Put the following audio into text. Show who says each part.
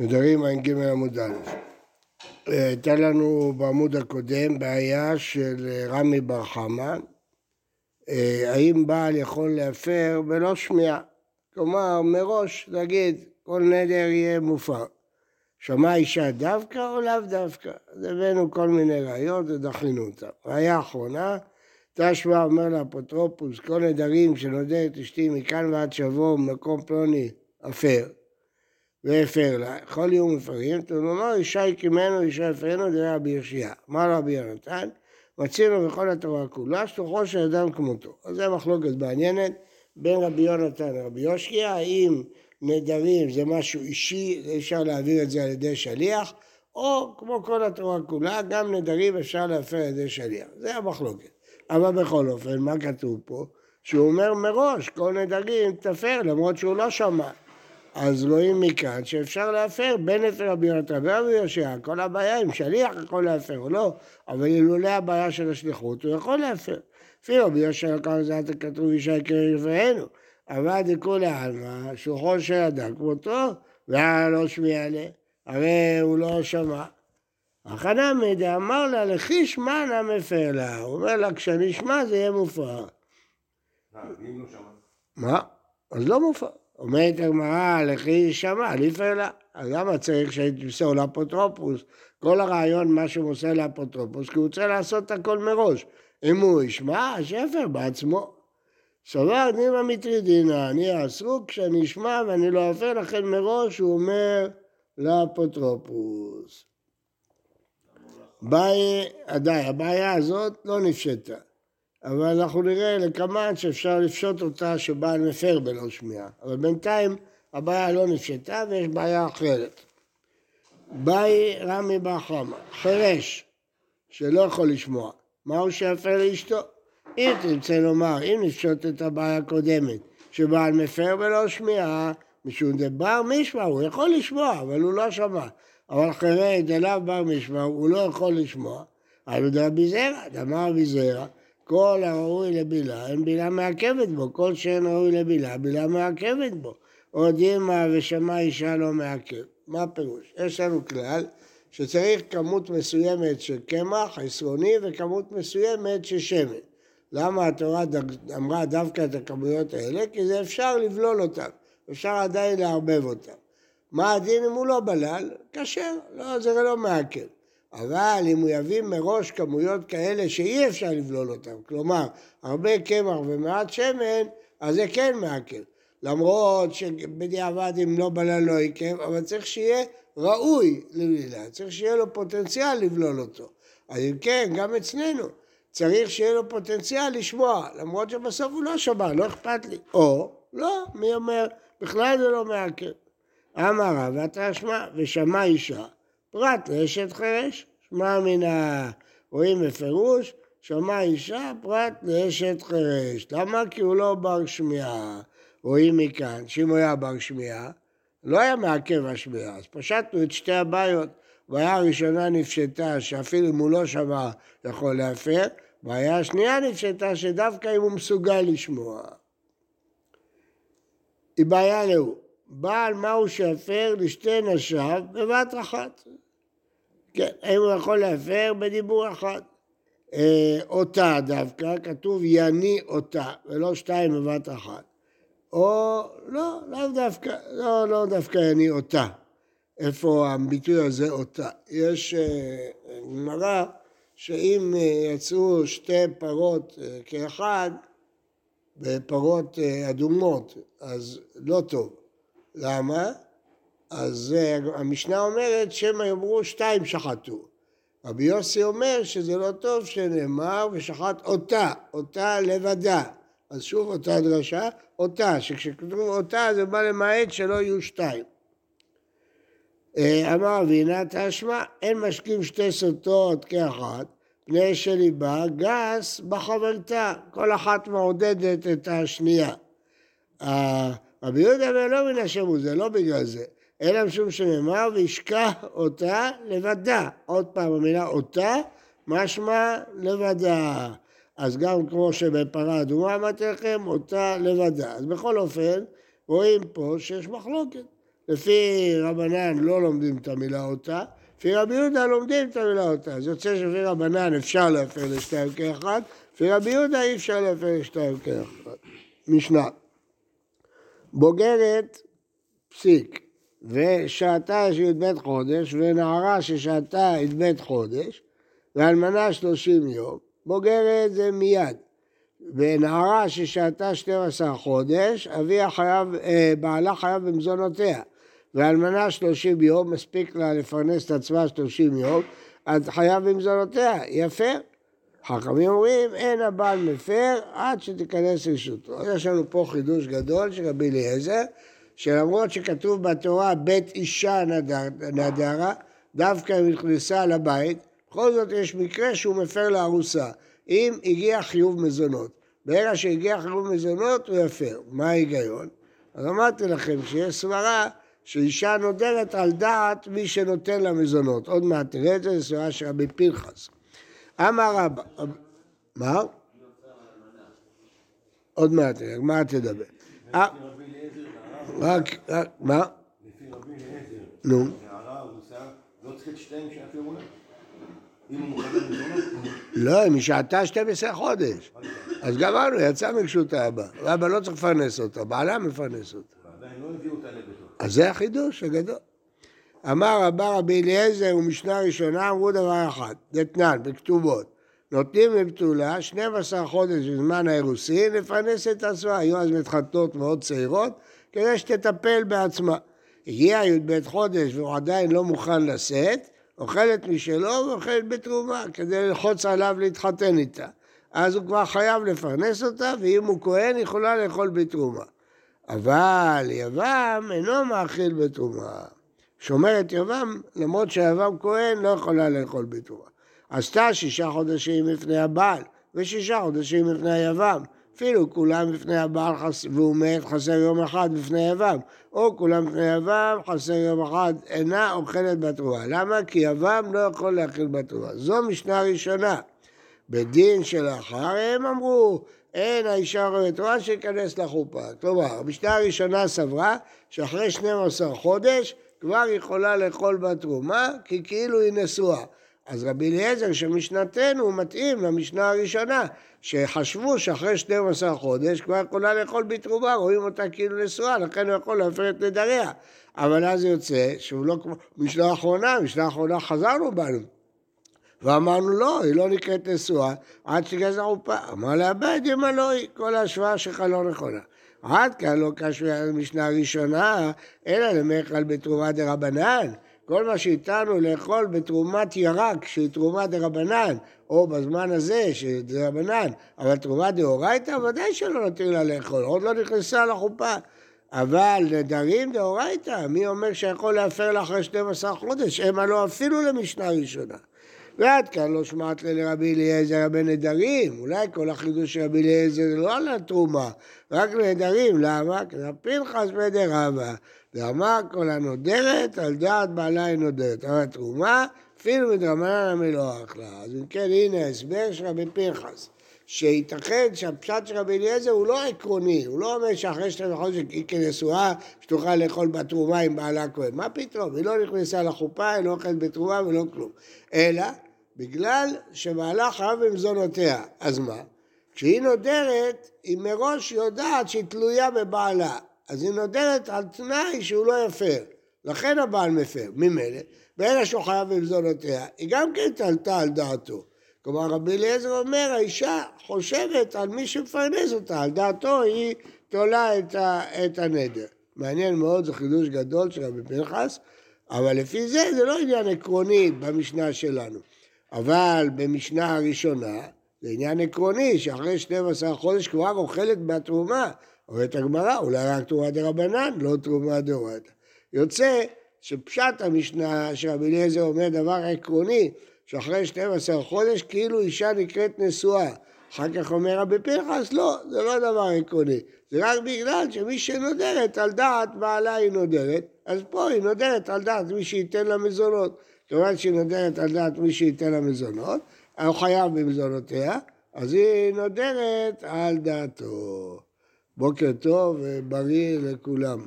Speaker 1: נדרים ע"ג עמוד א'. הייתה לנו בעמוד הקודם בעיה של רמי בר חמא, האם בעל יכול להפר בלא שמיעה, כלומר מראש להגיד כל נדר יהיה מופר. שמע אישה דווקא או לאו דווקא? אז הבאנו כל מיני ראיות ודחינו אותן. ראיה אחרונה, תשמע אומר לאפוטרופוס, כל נדרים שנודד את אשתי מכאן ועד שבוע במקום פלוני אפר. והפר לה, כל יום מפרים, תאמר אישה הקימנו, אישה הפרנו, דרע רבי ירשיה. אמר רבי יונתן, מצינו בכל התורה כולה, שלוחו של אדם כמותו. אז זו מחלוקת מעניינת בין רבי יונתן לרבי יושקיה, האם נדרים זה משהו אישי, אפשר להעביר את זה על ידי שליח, או כמו כל התורה כולה, גם נדרים אפשר להפר על ידי שליח. זה המחלוקת. אבל בכל אופן, מה כתוב פה? שהוא אומר מראש, כל נדרים תפר, למרות שהוא לא שמע. אז רואים מכאן שאפשר להפר בין אצל רבי יונתן ורבי יושע, כל הבעיה אם שליח יכול להפר או לא, אבל אילולא הבעיה של השליחות הוא יכול להפר. אפילו רבי יושע כמה זה אתה כתוב ישי קרי רפאנו, אבל דכולי עלמא, שלוחו של אדם כמותו, והיה לא שמיע לה, הרי הוא לא שמע. החנמי דאמר לה, לכי שמע נא מפר לה, הוא אומר לה, כשאני אשמע זה יהיה מופר. מה? אז לא מופר. אומרת הגמרא, לכי שמע, ליפר לה. אז למה צריך שתמסור לאפוטרופוס? כל הרעיון, מה שהוא מוסר לאפוטרופוס, כי הוא רוצה לעשות את הכל מראש. אם הוא ישמע, שיפר בעצמו. סובר נימא מטרידינא, אני אסרו כשאני אשמע ואני לא אפר, לכן מראש הוא אומר לאפוטרופוס. הבעיה הזאת לא נפשטה. אבל אנחנו נראה לקמן שאפשר לפשוט אותה שבעל מפר בלא שמיעה. אבל בינתיים הבעיה לא נפשטה ויש בעיה אחרת. באי רמי בר חמא, חירש, שלא יכול לשמוע, מהו שיפר לאשתו? אם תרצה לומר, אם נפשוט את הבעיה הקודמת, שבעל מפר בלא שמיעה, משום דבר משמע, הוא יכול לשמוע, אבל הוא לא שמע. אבל חירש דלאו בר משמע, הוא לא יכול לשמוע. אבל דרבי זרע, דמר רבי כל הראוי לבילה, אין בילה מעכבת בו, כל שאין ראוי לבילה, בילה מעכבת בו. עוד אימא ושמע אישה לא מעכב. מה הפירוש? יש לנו כלל שצריך כמות מסוימת של קמח, עשרוני, וכמות מסוימת של שמן. למה התורה אמרה דווקא את הכמויות האלה? כי זה אפשר לבלול אותן, אפשר עדיין לערבב אותן. מה הדין אם הוא לא בלל? כשר, לא, זה לא מעכב. אבל אם הוא יביא מראש כמויות כאלה שאי אפשר לבלול אותן, כלומר, הרבה קמח ומעט שמן, אז זה כן מעכב. למרות שבדיעבד אם לא בלל לא עיכב, אבל צריך שיהיה ראוי לבלילה, צריך שיהיה לו פוטנציאל לבלול אותו. אז אם כן, גם אצלנו, צריך שיהיה לו פוטנציאל לשמוע, למרות שבסוף הוא לא שמע, לא אכפת לי. או, לא, מי אומר, בכלל זה לא מעכב. אמר רב, ואתה שמע, ושמע אישה. פרט לאשת חירש, שמע מן ה... רואים בפירוש, שמע אישה פרט לאשת חירש. למה? כי הוא לא בר שמיעה. רואים מכאן שאם הוא היה בר שמיעה, לא היה מעכב השמיעה. אז פשטנו את שתי הבעיות. בעיה הראשונה נפשטה שאפילו אם הוא לא שמע יכול להפר, בעיה השנייה נפשטה שדווקא אם הוא מסוגל לשמוע. היא בעיה להוא. בעל מהו שיפר לשתי נשיו בבת אחת. כן, האם הוא יכול להפר בדיבור אחד. אה, אותה דווקא, כתוב יני אותה, ולא שתיים בבת אחת. או לא, לאו דווקא, לא, לא דווקא יני אותה. איפה הביטוי הזה אותה? יש אה, גמרא שאם אה, יצאו שתי פרות כאחד, בפרות אדומות, אז לא טוב. למה? אז המשנה אומרת שמא יאמרו שתיים שחטו. רבי יוסי אומר שזה לא טוב שנאמר ושחט אותה, אותה לבדה. אז שוב אותה דרשה, אותה, שכשכתוב אותה זה בא למעט שלא יהיו שתיים. אה, אמר אבינת האשמה, אין משקים שתי סוטות כאחת, פני שליבה גס בחברתה, כל אחת מעודדת את השנייה. רבי יהודה אומר לא מן השם הוא זה, לא בגלל זה, אלא משום שנאמר וישכח אותה לבדה. עוד פעם המילה אותה, משמע לבדה. אז גם כמו שבפרה אדומה אמרתי לכם, אותה לבדה. אז בכל אופן, רואים פה שיש מחלוקת. לפי רבנן לא לומדים את המילה אותה, לפי רבי יהודה לומדים את המילה אותה. אז יוצא שלפי רבנן אפשר להפר לשתיים כאחד, לפי רבי יהודה אי אפשר להפר לשתיים כאחד. משנה. בוגרת פסיק, ושעתה י"ב חודש, ונערה ששעתה י"ב חודש, ואלמנה שלושים יום, בוגרת זה מיד. ונערה ששהתה 12 חודש, אביה חייב, אה, בעלה חייב במזונותיה. ואלמנה 30 יום, מספיק לה לפרנס את עצמה 30 יום, אז חייב במזונותיה, יפר. חכמים אומרים, אין הבעל מפר עד שתיכנס רשותו. יש לנו פה חידוש גדול של רבי אליעזר, שלמרות שכתוב בתורה בית אישה נדרה, דווקא אם נכנסה לבית, בכל זאת יש מקרה שהוא מפר לארוסה. אם הגיע חיוב מזונות. ברגע שהגיע חיוב מזונות הוא יפר. מה ההיגיון? אז אמרתי לכם שיש סברה שאישה נודרת על דעת מי שנותן לה מזונות. עוד מעט תראה את זה, זו סברה של רבי פנחס. אמר רבא, מה? עוד מעט, מה תדבר? אה, רק, מה? לפי רבי אליעזר, נו. לא את שתיהם? לא, היא שעתה 12 חודש. אז גמרנו, יצא מרשות האבא. האבא לא צריך לפרנס אותו, בעלה מפרנס לא אותה. אז זה החידוש הגדול. אמר רבא רבי אליעזר ומשנה ראשונה אמרו דבר אחד, דתנן, בכתובות. נותנים לבתולה 12 חודש בזמן האירוסין לפרנס את עצמה. היו אז מתחתנות מאוד צעירות, כדי שתטפל בעצמה. הגיע י"ב חודש והוא עדיין לא מוכן לשאת, אוכלת משלו ואוכלת בתרומה, כדי ללחוץ עליו להתחתן איתה. אז הוא כבר חייב לפרנס אותה, ואם הוא כהן, יכולה לאכול בתרומה. אבל יבם אינו מאכיל בתרומה. שומרת יבם, למרות שיבם כהן, לא יכולה לאכול בתרומה. עשתה שישה חודשים לפני הבעל, ושישה חודשים לפני היבם. אפילו כולם בפני הבעל חס... והוא מת חסר יום אחד בפני יבם, או כולם בפני יבם חסר יום אחד אינה אוכלת בתרועה. למה? כי יבם לא יכול להאכיל בתרועה. זו משנה ראשונה. בדין שלאחר הם אמרו, אין האישה רואה תרועה שייכנס לחופה. כלומר, המשנה הראשונה סברה שאחרי 12 חודש כבר יכולה לאכול בתרומה, כי כאילו היא נשואה. אז רבי אליעזר שמשנתנו מתאים למשנה הראשונה, שחשבו שאחרי 12 חודש כבר יכולה לאכול בתרומה, רואים אותה כאילו נשואה, לכן הוא יכול להפר את נדריה. אבל אז יוצא שהוא לא כמו משנה האחרונה, משנה האחרונה חזרנו בנו. ואמרנו לא, היא לא נקראת נשואה עד שגזר עופה. אמר לה בית ימה לא היא, כל ההשוואה שלך לא נכונה. עד כאן לא קשור למשנה הראשונה, אלא למכל בתרומה רבנן. כל מה שאיתנו לאכול בתרומת ירק, שהיא תרומה דה רבנן, או בזמן הזה, שזה רבנן, אבל תרומה דאורייתא, ודאי שלא נותנים לה לאכול, עוד לא נכנסה לחופה. אבל נדרים דאורייתא, מי אומר שיכול להפר לה אחרי 12 חודש? המה לא אפילו למשנה ראשונה. ועד כאן לא שמעת לרבי אליעזר הבן נדרים, אולי כל החידוש של רבי אליעזר לא על התרומה, רק לנדרים, למה? כי פנחס בדרבה, ואמר כל הנודרת על דעת בעלה היא נודרת, אבל התרומה אפילו מדרמנן המלוח לה. אז אם כן, הנה הסבר של רבי פנחס. שייתכן שהפשט של רבי אליעזר הוא לא עקרוני, הוא לא אומר שאחרי שתי חודש היא כנשואה, שתוכל לאכול בתרומה עם בעלה כהן. מה פתאום? היא לא נכנסה לחופה, היא לא אוכלת בתרומה ולא כלום. אלא בגלל שבעלה חייב במזונותיה. אז מה? כשהיא נודרת, היא מראש יודעת שהיא תלויה בבעלה. אז היא נודרת על תנאי שהוא לא יפר. לכן הבעל מפר. ממילא, ברגע שהוא חייב במזונותיה, היא גם כן תלתה על דעתו. כלומר, רבי אליעזר אומר, האישה חושבת על מי שמפרנס אותה, על דעתו היא תולה את, ה, את הנדר. מעניין מאוד, זה חידוש גדול של רבי פנחס, אבל לפי זה, זה לא עניין עקרוני במשנה שלנו. אבל במשנה הראשונה, זה עניין עקרוני, שאחרי 12 חודש כבר אוכלת בתרומה. אומרת הגמרא, אולי רק תרומה דה רבנן, לא תרומה דאורייתא. יוצא שפשט המשנה שרבי אליעזר אומר דבר עקרוני, שאחרי 12 חודש כאילו אישה נקראת נשואה. אחר כך אומר רבי פנחס, לא, זה לא דבר עקרוני. זה רק בגלל שמי שנודרת על דעת בעלה היא נודרת, אז פה היא נודרת על דעת מי שייתן לה מזונות. כיוון שהיא נודרת על דעת מי שייתן לה מזונות, הוא חייב במזונותיה, אז היא נודרת על דעתו. בוקר טוב ובריא לכולם.